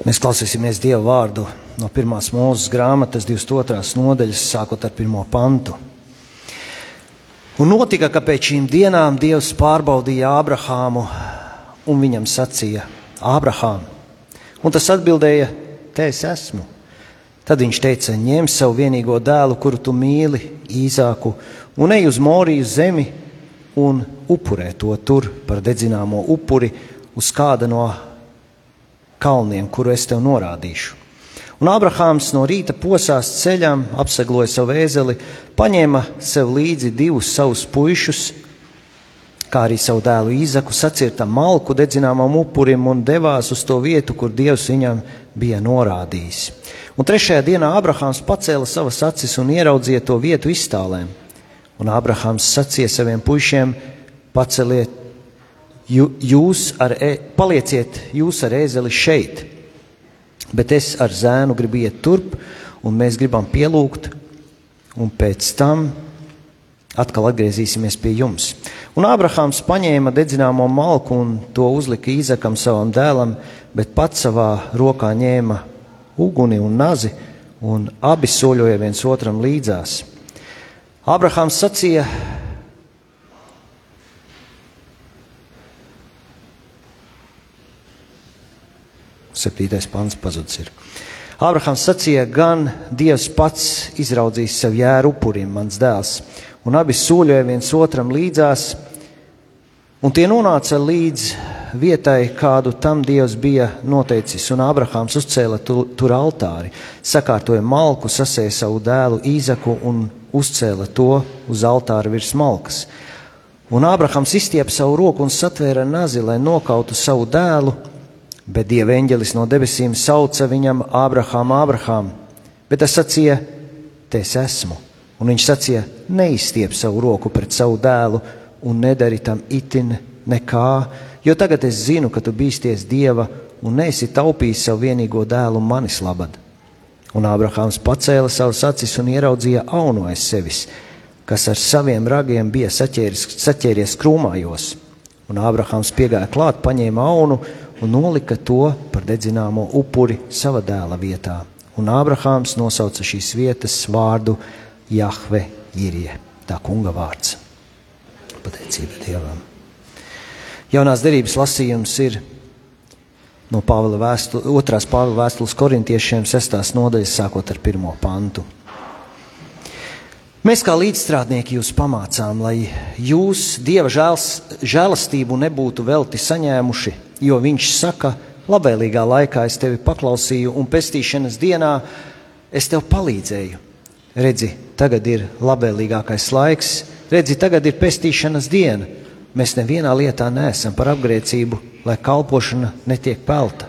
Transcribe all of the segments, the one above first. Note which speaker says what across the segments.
Speaker 1: Mēs klausīsimies Dieva vārdu no pirmās mūzes grāmatas, 22. nodaļas, sākot ar pirmo pantu. Un notika, ka pēc šīm dienām Dievs pārbaudīja Ābrahāmu un viņam sacīja: Ābrahām! Un tas atbildēja: Te es esmu. Tad viņš teica: Ņem savu vienīgo dēlu, kuru tu mīli, īzāku, un ej uz Moriju zemi un upurē to tur par dedzināmo upuri uz kāda no kalniem, kuru es tev norādīšu. Un Abrahāms no rīta posās ceļām, apsegloja savu ēzeli, paņēma sev līdzi divus savus puišus, kā arī savu dēlu Īzaku, sacirta malku dedzināmam upurim un devās uz to vietu, kur Dievs viņam bija norādījis. Un trešajā dienā Abrahāms pacēla savas acis un ieraudzīja to vietu iztālēm. Un Abrahāms sacīja saviem puišiem: Paceliet jūs ar, e, palieciet jūs ar ēzeli šeit, bet es ar zēnu gribu iet turp, un mēs gribam pielūgt, un pēc tam atkal atgriezīsimies pie jums. Un Ābrahāms paņēma dedzināmo malku un to uzlika Īzakam savam dēlam, bet pats savā rokā ņēma uguni un nazi, un abi soļoja viens otram līdzās. Ābrahāms sacīja: Septītais pants pazudis. Ir. Ābrahāms sacīja, gan Dievs pats izraudzīs sev jēru upurim, mans dēls, un abi soļoja viens otram līdzās, un tie nonāca līdz vietai, kādu tam Dievs bija noteicis, un Ābrahāms uzcēla tu, tur altāri, sakārtoja malku, sasēja savu dēlu Īzaku un uzcēla to uz altāra virs malkas. Un Ābrahāms izstiepa savu roku un satvēra nazi, lai nokautu savu dēlu, Bet Dieva eņģelis no debesīm sauca viņam Ābrahām, Ābrahām, bet tas sacīja, te es esmu. Un viņš sacīja, neizstiep savu roku pret savu dēlu un nedari tam itin nekā, jo tagad es zinu, ka tu bīsties Dieva un neesi taupījis savu vienīgo dēlu manis labad. Un Ābrahāms pacēla savus acis un ieraudzīja aunu aiz sevis, kas ar saviem ragiem bija saķēries, saķēries krūmājos. Un Ābrahāms piegāja klāt, paņēma aunu un nolika to par dedzināmo upuri sava dēla vietā. Un Ābrahāms nosauca šīs vietas vārdu Jahve Irije, tā kunga vārds. Pateicība Dievam. Jaunās derības lasījums ir no Pāvila vēstu, otrās Pāvila vēstules korintiešiem sestās nodaļas sākot ar pirmo pantu. Mēs kā līdzstrādnieki jūs pamācām, lai jūs Dieva žēls, žēlastību nebūtu velti saņēmuši, jo Viņš saka, labvēlīgā laikā es tevi paklausīju, un pestīšanas dienā es tev palīdzēju. Redzi, tagad ir labvēlīgākais laiks, redzi, tagad ir pestīšanas diena. Mēs nevienā lietā neesam par apgrēcību, lai kalpošana netiek pelta.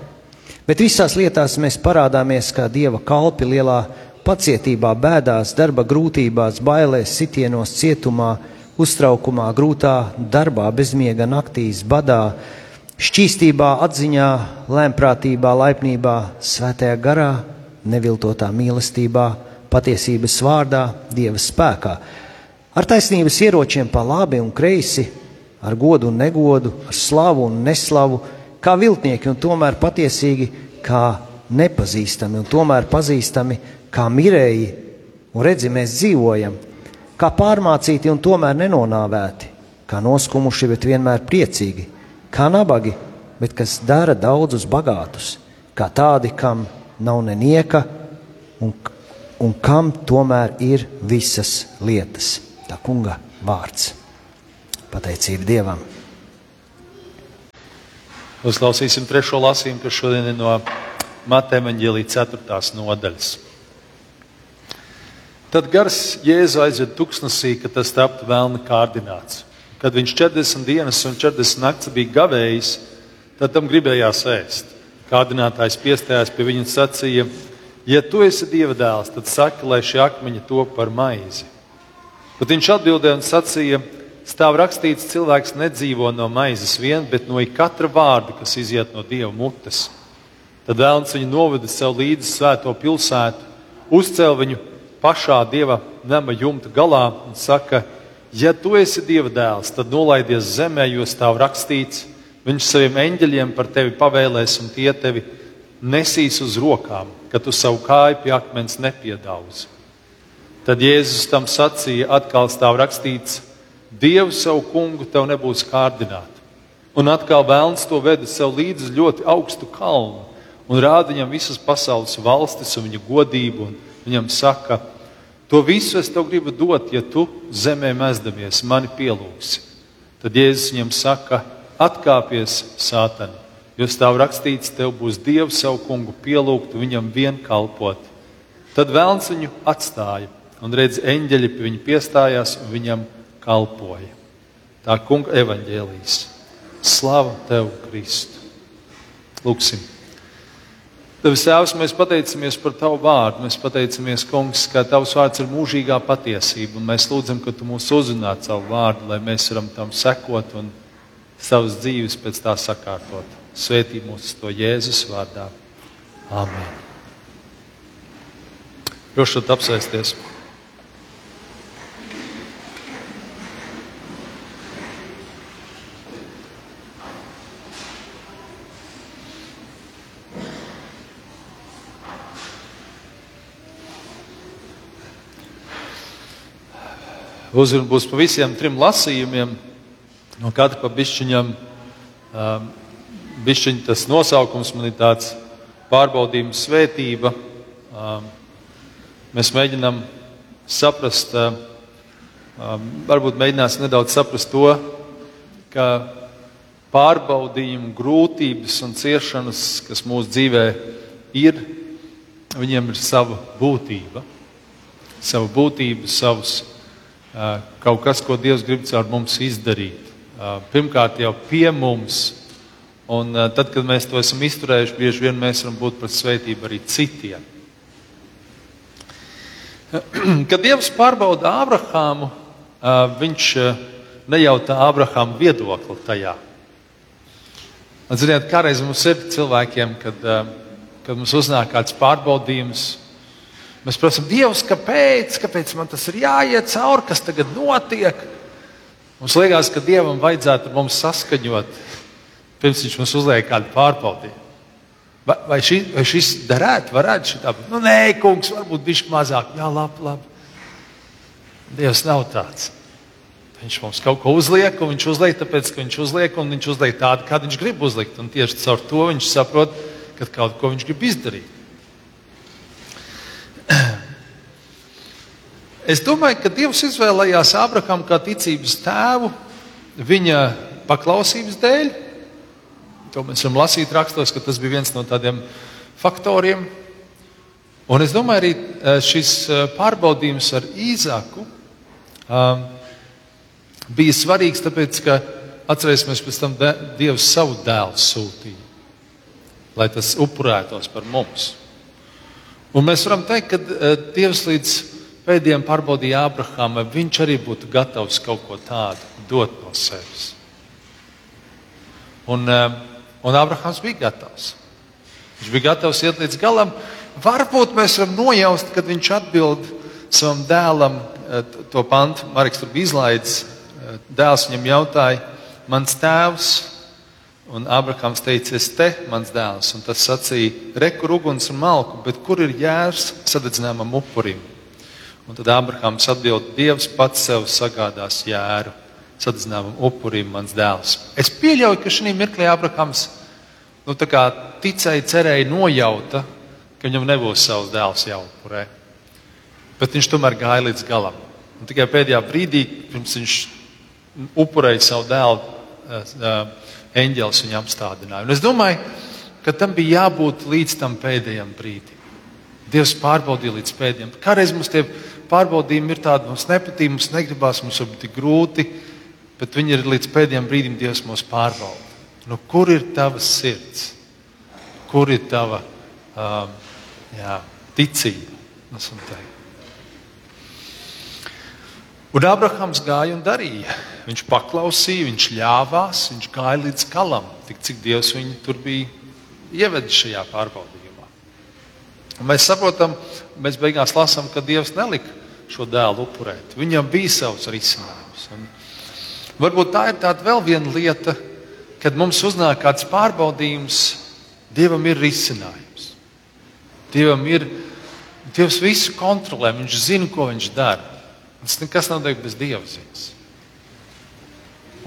Speaker 1: Bet visās lietās mēs parādāmies kā Dieva kalpi lielā pacietībā, bēdās, darba grūtībās, bailēs, sitienos, cietumā, uztraukumā, grūtā darbā, bezmiega naktīs, badā, šķīstībā, atziņā, lēmprātībā, laipnībā, svētajā garā, neviltotā mīlestībā, patiesības vārdā, Dieva spēkā, ar taisnības ieročiem pa labi un kreisi, ar godu un negodu, ar slavu un neslavu, kā viltnieki un tomēr patiesīgi, kā nepazīstami un tomēr pazīstami, kā mirēji, un redzi, mēs dzīvojam, kā pārmācīti un tomēr nenonāvēti, kā noskumuši, bet vienmēr priecīgi, kā nabagi, bet kas dara daudzus bagātus, kā tādi, kam nav nenieka un, un kam tomēr ir visas lietas. Tā kunga vārds. Pateicība Dievam.
Speaker 2: Uzklausīsim trešo lasījumu, kas šodien ir no Mateja Maģēlī 4. nodaļas. Tad gars Jēzu aizved tuksnesī, ka tas taptu vēlna kārdināts. Kad viņš 40 dienas un 40 naktis bija gavējis, tad tam gribējās ēst. Kārdinātājs piestājās pie viņa un sacīja: Ja tu esi dieva dēls, tad saki, lai šie akmeņi top par maizi. Bet viņš atbildēja un sacīja: Stāv rakstīts, cilvēks nedzīvo no maizes vien, bet no katra vārda, kas iziet no dieva mutes. Tad vēlams viņu noveda sev līdzi svēto pilsētu, uzcēla viņu pašā dieva nama jumta galā un saka, ja tu esi dieva dēls, tad nolaidies zemē, jo stāv rakstīts, viņš saviem eņģeļiem par tevi pavēlēs un tie tevi nesīs uz rokām, ka tu savu kāju pie akmens nepiedauzi. Tad Jēzus tam sacīja, atkal stāv rakstīts, Dievu savu kungu tev nebūs kārdināt. Un atkal vēlns to veda sev līdzi ļoti augstu kalnu un rāda viņam visas pasaules valstis un viņa godību. Viņam saka, to visu es tev gribu dot, ja tu zemē mezdamies, mani pielūgsi. Tad Jēzus viņam saka, atkāpies, Sātani, jo stāv rakstīts, tev būs Dievs savu kungu pielūgt, viņam vien kalpot. Tad vēlns viņu atstāja, un redz, eņģeļi pie viņa piestājās un viņam kalpoja. Tā kunga evaņģēlīs. Slava tev, Kristu! Lūksim! Tevis Tēvs, mēs pateicamies par Tavu vārdu. Mēs pateicamies, Kungs, ka Tavs vārds ir mūžīgā patiesība. Mēs lūdzam, ka Tu mūs uzrunātu savu vārdu, lai mēs varam tam sekot un savas dzīves pēc tā sakārtot. Svētī mūs to Jēzus vārdā. Āmen. Prošot apsēsties! Uzruna būs pa visiem trim lasījumiem, no katra pa bišķiņam. Um, bišķiņ tas nosaukums man ir tāds pārbaudījuma svētība. Um, mēs mēģinām saprast, um, varbūt mēģināsim nedaudz saprast to, ka pārbaudījumi, grūtības un ciešanas, kas mūsu dzīvē ir, viņiem ir sava būtība, sava būtība, savs kaut kas, ko Dievs grib caur mums izdarīt. Pirmkārt, jau pie mums, un tad, kad mēs to esam izturējuši, bieži vien mēs varam būt par svētību arī citiem. Kad Dievs pārbauda Ābrahāmu, viņš nejautā Ābrahāmu viedokli tajā. Ziniet, kādreiz mums ir cilvēkiem, kad, kad mums uznāk kāds pārbaudījums, Mēs prasām, Dievs, kāpēc, kāpēc man tas ir jāiet cauri, kas tagad notiek? Mums liekas, ka Dievam vajadzētu mums saskaņot, pirms Viņš mums uzliek kādu pārbaudījumu. Vai, vai, šī, vai šis derētu, varētu šitā būt? Nu, nē, kungs, varbūt viņš mazāk. Jā, labi, labi. Dievs nav tāds. Viņš mums kaut ko uzliek, un viņš uzliek tāpēc, ka viņš uzliek, un viņš uzliek tādu, kādu viņš grib uzlikt. Un tieši caur to viņš saprot, ka kaut ko viņš grib izdarīt. Es domāju, ka Dievs izvēlējās Abraham kā ticības tēvu viņa paklausības dēļ. To mēs varam lasīt rakstos, ka tas bija viens no tādiem faktoriem. Un es domāju, arī eh, šis eh, pārbaudījums ar Īzaku um, bija svarīgs, tāpēc, ka atcerēsimies, pēc tam Dievs savu dēlu sūtīja, lai tas upurētos par mums. Un mēs varam teikt, ka Dievs līdz pēdējiem pārbaudīja Ābrahāmu, vai viņš arī būtu gatavs kaut ko tādu dot no sevis. Un, eh, un Ābrahāms bija gatavs. Viņš bija gatavs iet līdz galam. Varbūt mēs varam nojaust, kad viņš atbild savam dēlam eh, to pantu. Marks tur bija izlaidis. Eh, dēls viņam jautāja, mans tēvs. Un Abrahams teica, es te, mans dēls, un tas sacīja, rekur uguns un malku, bet kur ir jērs sadedzinājumam upurim? Un tad Abrahams atbild, Dievs pats sev sagādās jēru, sadedzināmam upurim, mans dēls. Es pieļauju, ka šī mirklī Abrahams nu, ticēja, cerēja, nojauta, ka viņam nebūs savs dēls jāupurē. Bet viņš tomēr gāja līdz galam. Un tikai pēdējā brīdī, pirms viņš upurēja savu dēlu, eh, eh, eņģēlis viņu apstādināja. Un es domāju, ka tam bija jābūt līdz tam pēdējam brīdim. Dievs pārbaudīja līdz pēdējiem. Kādreiz mums tie pārbaudījumi ir tādi, mums nepatīk, mums negribās, mums ir tik grūti, bet viņi ir līdz pēdējiem brīdim Dievs mūs pārbauda. Nu, kur ir tava sirds? Kur ir tava um, jā, ticība? Un Abrahams gāja un darīja. Viņš paklausīja, viņš ļāvās, viņš gāja līdz galam, tik cik Dievs viņu tur bija ievedis šajā pārbaudījumā. Un mēs saprotam, mēs beigās lasām, ka Dievs nelika šo dēlu upurēt. Viņam bija savs risinājums. Un varbūt tā ir tāda vēl viena lieta, kad mums uznāk kāds pārbaudījums, Dievam ir risinājums. Dievam ir, Dievs visu kontrolē, viņš zina, ko viņš dara. Tas nekas nav notiek bez Dieva ziņas.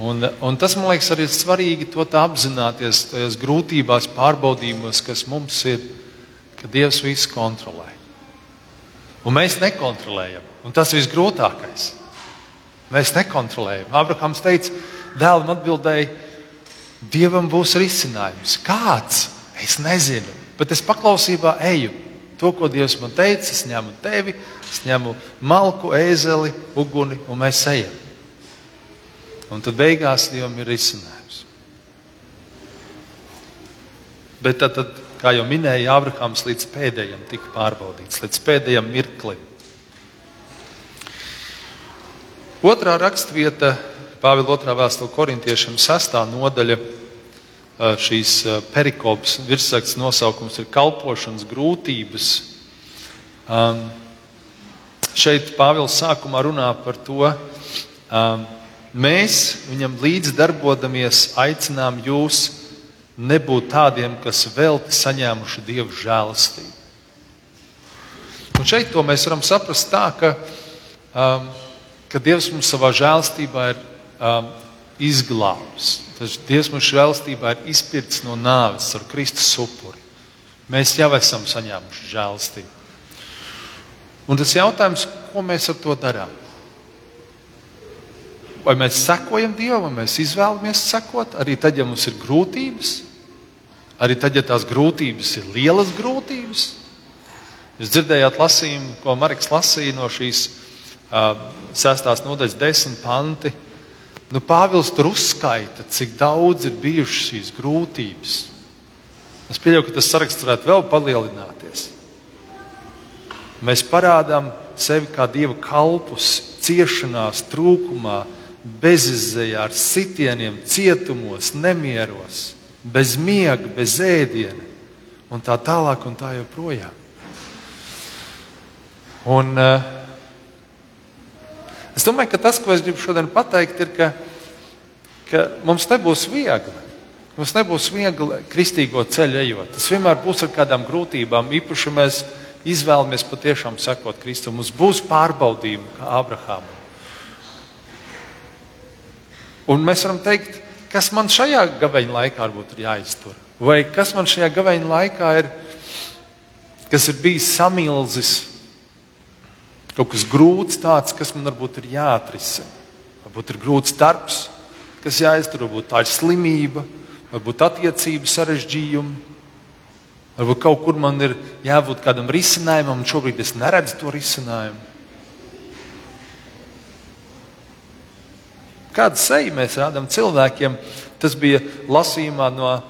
Speaker 2: Un, un tas, man liekas, arī ir svarīgi to apzināties tajās grūtībās, pārbaudījumos, kas mums ir, ka Dievs visu kontrolē. Un mēs nekontrolējam. Un tas ir visgrūtākais. Mēs nekontrolējam. Abrahams teica, dēlam atbildēja, Dievam būs risinājums. Kāds? Es nezinu, bet es paklausībā eju. To, ko Dievs man teica, es ņemu tevi, es ņemu malku, ēzeli, uguni un mēs ejam. Un tad beigās Dievam ir risinājums. Bet tad, tad kā jau minēja, Abrahams līdz pēdējiem tika pārbaudīts, līdz pēdējiem mirklim. Otrā rakstvieta, Pāvila otrā vēstule korintiešiem, sastā nodaļa šīs perikopas virsraksts nosaukums ir kalpošanas grūtības. Um, šeit Pāvils sākumā runā par to, um, mēs viņam līdzdarbodamies aicinām jūs nebūt tādiem, kas velti saņēmuši Dieva žēlastību. Un šeit to mēs varam saprast tā, ka, um, ka Dievs mums savā žēlastībā ir um, izglābs. Tas Dievs mums žēlastībā ir izpirkts no nāves ar Kristus upuri. Mēs jau esam saņēmuši žēlastību. Un tas jautājums, ko mēs ar to darām? Vai mēs sekojam Dievam, vai mēs izvēlamies sekot, arī tad, ja mums ir grūtības, arī tad, ja tās grūtības ir lielas grūtības. Jūs dzirdējāt lasījumu, ko Marks lasīja no šīs sestās nodaļas desmit panti. Nu, Pāvils tur uzskaita, cik daudz ir bijušas šīs grūtības. Es pieļauju, ka tas saraksts varētu vēl palielināties. Mēs parādām sevi kā dieva kalpus, ciešanās, trūkumā, bezizējā, ar sitieniem, cietumos, nemieros, bez miega, bez ēdiena un tā tālāk un tā joprojām. Un, uh, es domāju, ka tas, ko es gribu šodien pateikt, ir, ka, ka mums nebūs viegli. Mums nebūs viegli kristīgo ceļu ejot. Tas vienmēr būs ar kādām grūtībām. Īpaši mēs izvēlamies patiešām sekot Kristum. Mums būs pārbaudījumi, kā Abrahamam. Un mēs varam teikt, kas man šajā gabeņa laikā varbūt ir jāiztur. Vai kas man šajā gabeņa laikā ir, kas ir bijis samilzis, kaut kas grūts, tāds, kas man varbūt ir jāatrisina. Varbūt ir grūts darbs, kas jāiztur, varbūt tā ir slimība, varbūt attiecību sarežģījumi. Varbūt kaut kur man ir jābūt kādam risinājumam, un šobrīd es neredzu to risinājumu. Kādu seju mēs rādām cilvēkiem? Tas bija lasījumā no uh,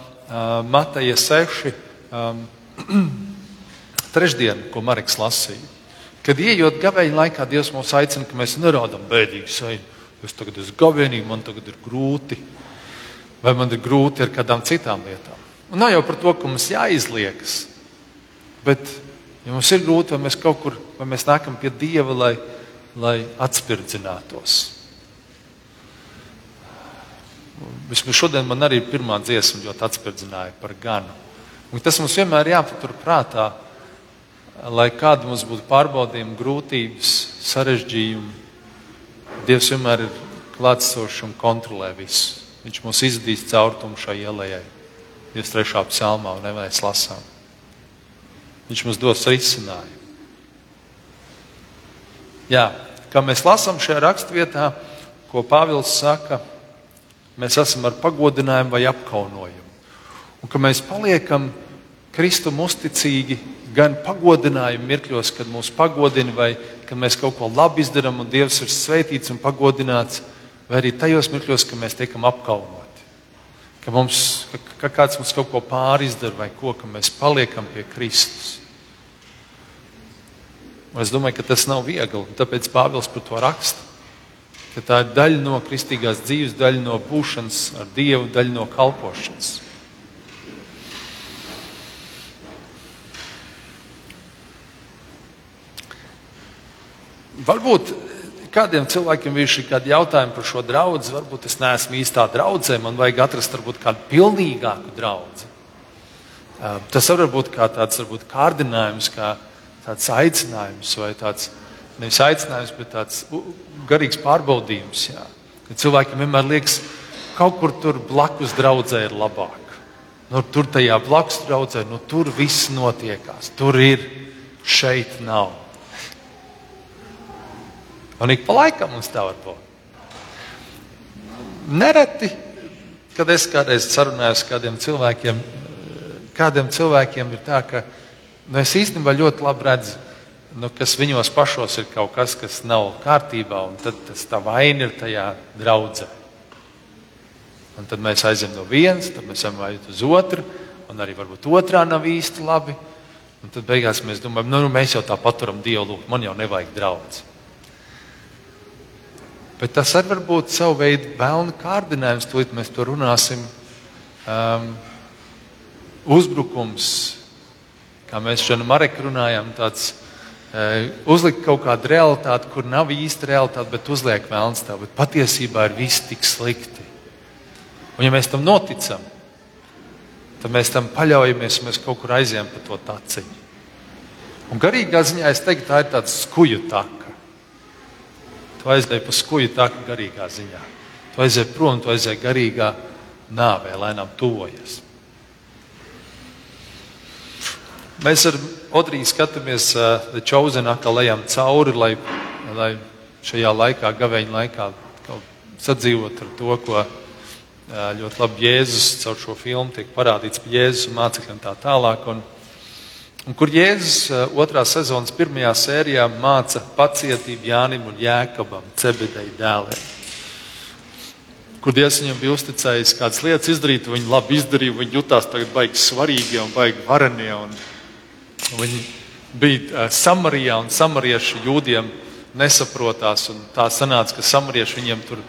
Speaker 2: Mateja 6. Um, trešdien, ko Marks lasīja. Kad ienākot gabeņa laikā, Dievs mūs aicina, ka mēs nerādām bēdīgu seju. Es tagad esmu gabenīgi, man tagad ir grūti. Vai man ir grūti ar kādām citām lietām? Un nav jau par to, ka mums jāizliekas. Bet, ja mums ir grūti, vai mēs kaut kur, vai mēs nākam pie Dieva, lai, lai atspirdzinātos. Vismaz šodien man arī pirmā dziesma ļoti atspērdzināja par ganu. Un tas mums vienmēr ir jāpatur prātā, lai kāda mums būtu pārbaudījuma, grūtības, sarežģījumi. Dievs vienmēr ir klātsošs un kontrolē visu. Viņš mūs izdīs caur tumšai ielai. Dievs trešā psalmā un nevēlas lasām. Viņš mums dos risinājumu. Jā, kā mēs lasām šajā raksturvietā, ko Pāvils saka, mēs esam ar pagodinājumu vai apkaunojumu. Un ka mēs paliekam Kristum uzticīgi gan pagodinājumu mirkļos, kad mūs pagodina, vai kad mēs kaut ko labi izdarām un Dievs ir svētīts un pagodināts, vai arī tajos mirkļos, kad mēs tiekam apkaunoti. Ka, mums, ka, ka kāds mums kaut ko pārizdara vai ko, ka mēs paliekam pie Kristus. Un es domāju, ka tas nav viegli, un tāpēc Pāvils par to raksta tā ir daļa no kristīgās dzīves, daļa no būšanas ar Dievu, daļa no kalpošanas. Varbūt kādiem cilvēkiem ir šī jautājuma par šo draugu. Varbūt es neesmu īstā draudzē, man vajag atrast varbūt kādu pilnīgāku draugu. Tas var būt kā tāds varbūt, kārdinājums, kā tāds aicinājums, vai tāds nevis aicinājums, bet tāds garīgs pārbaudījums. Jā. Kad cilvēkiem vienmēr liekas, ka kaut kur tur blakus draudzē ir labāk. Nu, tur tajā blakus draudzē, nu, tur viss notiekās. Tur ir, šeit nav. Un ik pa laikam mums tā var būt. Nereti, kad es kādreiz sarunājos ar kādiem cilvēkiem, kādiem cilvēkiem ir tā, ka nu, es īstenībā ļoti labi redzu, nu, kas viņos pašos ir kaut kas, kas nav kārtībā, un tad tas tā vaina ir tajā draudzē. Un tad mēs aizjām no vienas, tad mēs ejam uz otru, un arī varbūt otrā nav īsti labi. Un tad beigās mēs domājam, nu, nu mēs jau tā paturam lūk, man jau nevajag draudz. Bet tas arī var būt savu veidu vēlna kārdinājums, tūlīt mēs to runāsim. Um, uzbrukums, kā mēs šodien Marek runājam, tāds uh, uzlikt kaut kādu realitāti, kur nav īsta realitāte, bet uzliek vēlns tā, bet patiesībā ir viss tik slikti. Un ja mēs tam noticam, tad mēs tam paļaujamies un mēs kaut kur aizjām pa to taciņu. Un garīgā ziņā es teiktu, tā ir tāda skuju taka. Tu aizdevi pa skuju taku garīgā ziņā. Tu aizdevi prom, tu aizdevi garīgā nāvē, lēnām tuvojas. Mēs ar Odriju skatāmies uh, Čauzenā, kā lejam cauri, lai, lai šajā laikā, gaveņa laikā, sadzīvot ar to, ko ļoti labi Jēzus caur šo filmu tiek parādīts par Jēzus mācekļiem tā tālāk. Un, un kur Jēzus otrā sezonas pirmajā sērijā māca pacietību Jānim un Jēkabam, Cebedei dēliem. Kur Dievs viņam bija uzticējis kādas lietas izdarīt, viņi labi izdarīja, viņi jutās tagad baigi svarīgie un baigi varenie. Un, viņi bija Samarijā un samarieši jūdiem nesaprotās. Tā sanāca, ka samarieši viņiem tur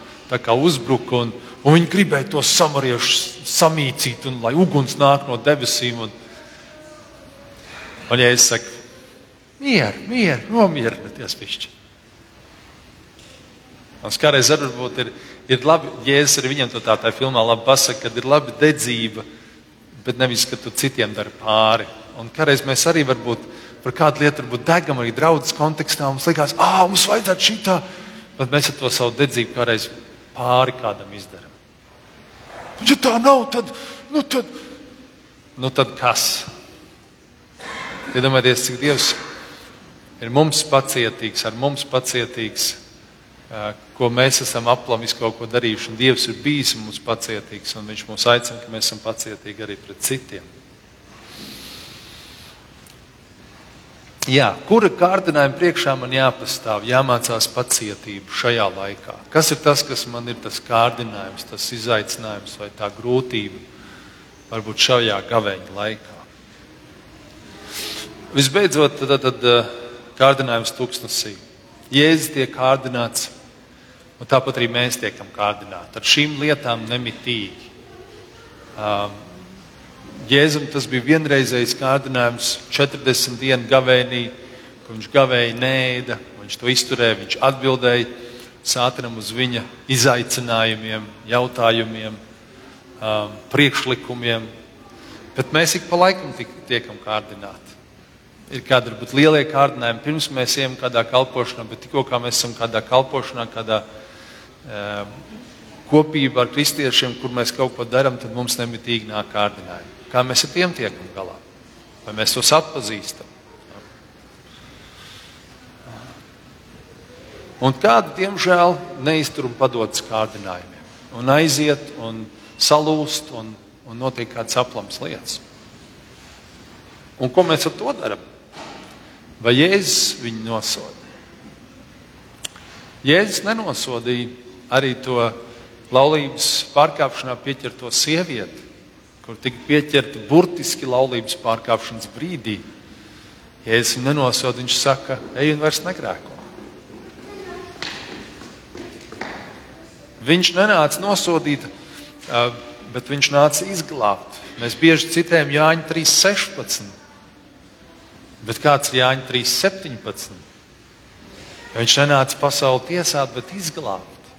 Speaker 2: uzbruka. Un, Un viņi gribēja tos samariešus samīcīt, un lai uguns nāk no debesīm. Un, un ja es saku, mieru, mieru, nomierinieties pišķi. Un kādreiz varbūt ir, ir labi, Jēzus arī viņam to tā tā filmā labi pasaka, kad ir labi dedzība, bet nevis, ka tu citiem dari pāri. Un kādreiz mēs arī varbūt par kādu lietu degam arī draudzes kontekstā. Mums liekas, ah, mums vajadzētu šitā, bet mēs ar to savu dedzību kādreiz pāri kādam izdarām. Ja tā nav, tad, nu tad, nu tad kas? Iedomājieties, cik Dievs ir mums pacietīgs, ar mums pacietīgs, ko mēs esam aplamis kaut ko darījuši. Un Dievs ir bijis mums pacietīgs, un Viņš mūs aicina, ka mēs esam pacietīgi arī pret citiem. Jā, kura kārdinājuma priekšā man jāpastāv, jāmācās pacietību šajā laikā? Kas ir tas, kas man ir tas kārdinājums, tas izaicinājums vai tā grūtība varbūt šajā gaveņa laikā? Visbeidzot, tad, tad, tad eh, kārdinājums tūkstnesī. Jēzus tiek kārdināts, un tāpat arī mēs tiekam kārdināti ar šīm lietām nemitīgi. Um, Jēzum tas bija vienreizējs kārdinājums 40 dienu gavēnī, kur viņš gavēja nēda, viņš to izturēja, viņš atbildēja sātanam uz viņa izaicinājumiem, jautājumiem, um, priekšlikumiem. Bet mēs ik pa laikam tiekam kārdināti. Ir kādi varbūt lielie kārdinājumi, pirms mēs ejam kādā kalpošanā, bet tikko kā mēs esam kādā kalpošanā, kādā um, kopībā ar kristiešiem, kur mēs kaut ko darām, tad mums nemitīgi nāk kārdinājumi. Kā mēs ar tiem tiekam galā? Vai mēs tos atpazīstam? Un kādi, diemžēl, neiztur un padodas kārdinājumiem. Un aiziet, un salūst, un, un notiek kādas aplams lietas. Un ko mēs ar to darām? Vai Jēzus viņu nosoda? Jēzus nenosodīja arī to laulības pārkāpšanā pieķerto sievieti kur tika pieķerta burtiski laulības pārkāpšanas brīdī. Es viņu nenosodu, viņš saka, ej un vairs negrēko. Viņš nenāca nosodīt, bet viņš nāca izglābt. Mēs bieži citējam Jāņa 3.16. Bet kāds ir Jāņa 3.17? Viņš nenāca pasauli tiesāt, bet izglābt.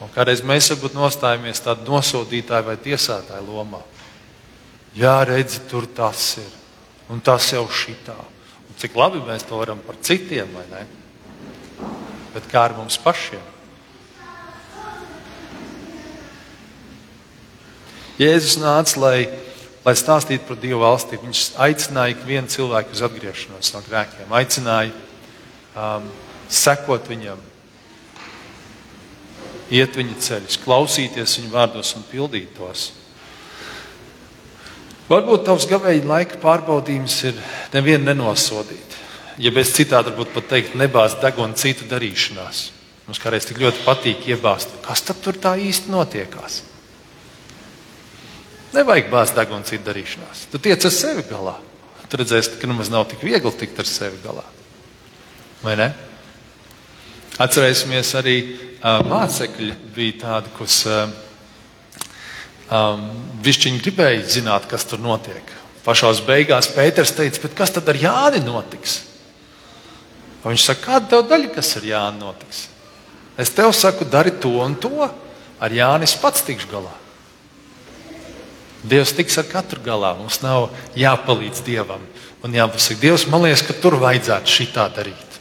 Speaker 2: Un kādreiz mēs varbūt nostājamies tādā nosodītāja vai tiesātāja lomā. Jā, redzi, tur tas ir. Un tas jau šitā. Un cik labi mēs to varam par citiem, vai ne? Bet kā ar mums pašiem? Jēzus nāca, lai, lai stāstītu par Dieva valstību. Viņš aicināja ikvienu cilvēku uz atgriešanos no grēkiem, aicināja um, sekot viņam, iet viņa ceļus, klausīties viņa vārdos un pildīt tos. Varbūt tavs gavēja laika pārbaudījums ir nevienu nenosodīt. Ja bez citādi varbūt pat teikt, nebāzt degunu citu darīšanās. Mums kādreiz tik ļoti patīk iebāzt, kas tad tur tā īsti notiekās. Nevajag bāzt degunu citu darīšanās. Tu tiec ar sevi galā. Tu redzēsi, ka nemaz nav tik viegli tikt ar sevi galā. Vai ne? Atcerēsimies arī uh, mācekļi bija tādi, kas uh, um, višķiņi gribēja zināt, kas tur notiek. Pašās beigās Pēters teica, bet kas tad ar Jāni notiks? Un viņš saka, kāda tev daļa, kas ar Jāni notiks? Es tev saku, dari to un to, ar Jānis pats tikšu galā. Dievs tiks ar katru galā. Mums nav jāpalīdz Dievam. Un jāpasaka, Dievs, man liekas, ka tur vajadzētu šitā darīt.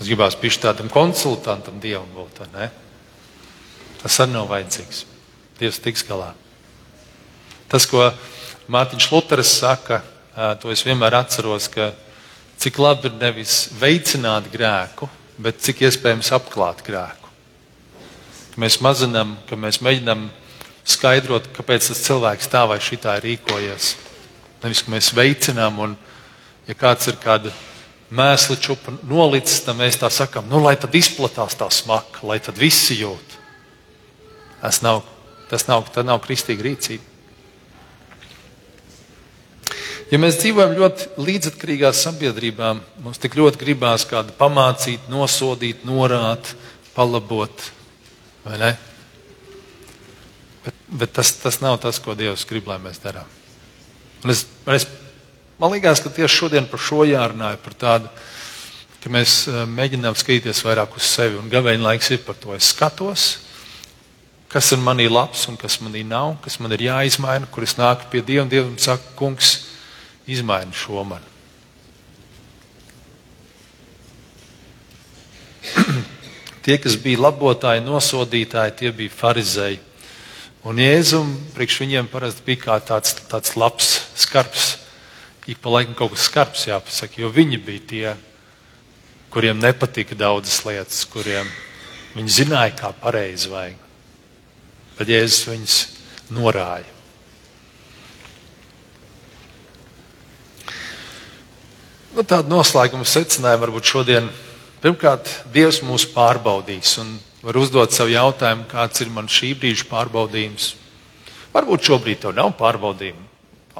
Speaker 2: Es gribētu būt tādam konsultantam, Dievam būt. Tas arī nav vajadzīgs. Dievs tiks galā. Tas, ko Mārtiņš Luters saka, to es vienmēr atceros, ka cik labi ir nevis veicināt grēku, bet cik iespējams apklāt grēku. Mēs mazinām, ka mēs mēģinām skaidrot, kāpēc tas cilvēks tā vai šitā ir rīkojies. Nevis, ka mēs veicinām, un ja kāds ir kāda mēsli čupa nolicis, tad mēs tā sakām, nu, lai tad izplatās tā smaka, lai tad visi jūt. Tas nav, tas nav, tā nav kristīga rīcība. Ja mēs dzīvojam ļoti līdzatkarīgā sabiedrībā, mums tik ļoti gribās kādu pamācīt, nosodīt, norāt, palabot, vai ne? Bet, bet tas, tas nav tas, ko Dievs grib, lai mēs darām. Un es, es Man liekas, ka tieši šodien par šo jārunāja, par tādu, ka mēs eh, mēģinām skatīties vairāk uz sevi. Un gaveņa laiks ir par to. Es skatos, kas ir manī labs un kas manī nav, kas man ir jāizmaina, kur es nāku pie Dieva un Dievam saku, kungs, izmaini šo man. tie, kas bija labotāji, nosodītāji, tie bija farizēji. Un Jēzum priekš viņiem parasti bija kā tāds, tāds labs, skarbs ik pa laikam kaut kas skarbs jāpasaka, jo viņi bija tie, kuriem nepatika daudzas lietas, kuriem viņi zināja, kā pareizi vajag. Bet Jēzus viņus norāja. Nu, tāda noslēguma secinājuma varbūt šodien. Pirmkārt, Dievs mūs pārbaudīs un var uzdot sev jautājumu, kāds ir man šī brīža pārbaudījums. Varbūt šobrīd tev nav pārbaudījumu,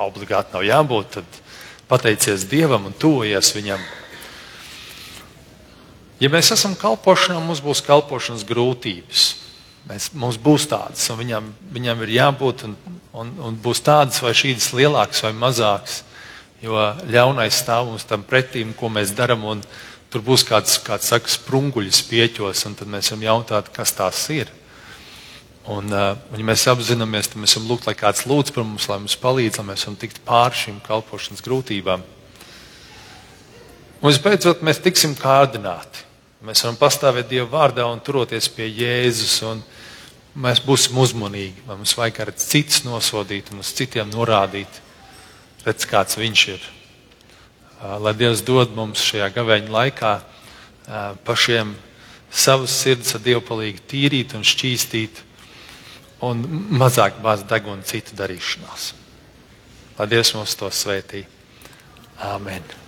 Speaker 2: obligāti nav jābūt. Tad pateicies Dievam un tuvojies Viņam. Ja mēs esam kalpošanā, mums būs kalpošanas grūtības. Mēs, mums būs tādas, un viņam, viņam ir jābūt, un, un, un būs tādas vai šīs lielākas vai mazākas. Jo ļaunais stāv mums tam pretīm, ko mēs darām, un tur būs kāds, kāds saka, sprunguļs pieķos, un tad mēs varam jautāt, kas tās ir. Un, un, ja mēs apzināmies, tad mēs varam lūgt, lai kāds lūdz par mums, lai mums palīdz, lai mēs varam tikt pāri šīm kalpošanas grūtībām. Un visbeidzot, mēs tiksim kārdināti. Mēs varam pastāvēt Dieva vārdā un turoties pie Jēzus. Mēs būsim uzmanīgi. Mums vajag arī citus nosodīt un uz citiem norādīt, redz, kāds viņš ir. Lai Dievs dod mums šajā gavēņa laikā pašiem savas sirds ar Dievu palīdzību tīrīt un šķīstīt un mazāk bāzt degunu citu darīšanās. Lai Dievs mums to svētī. Āmen!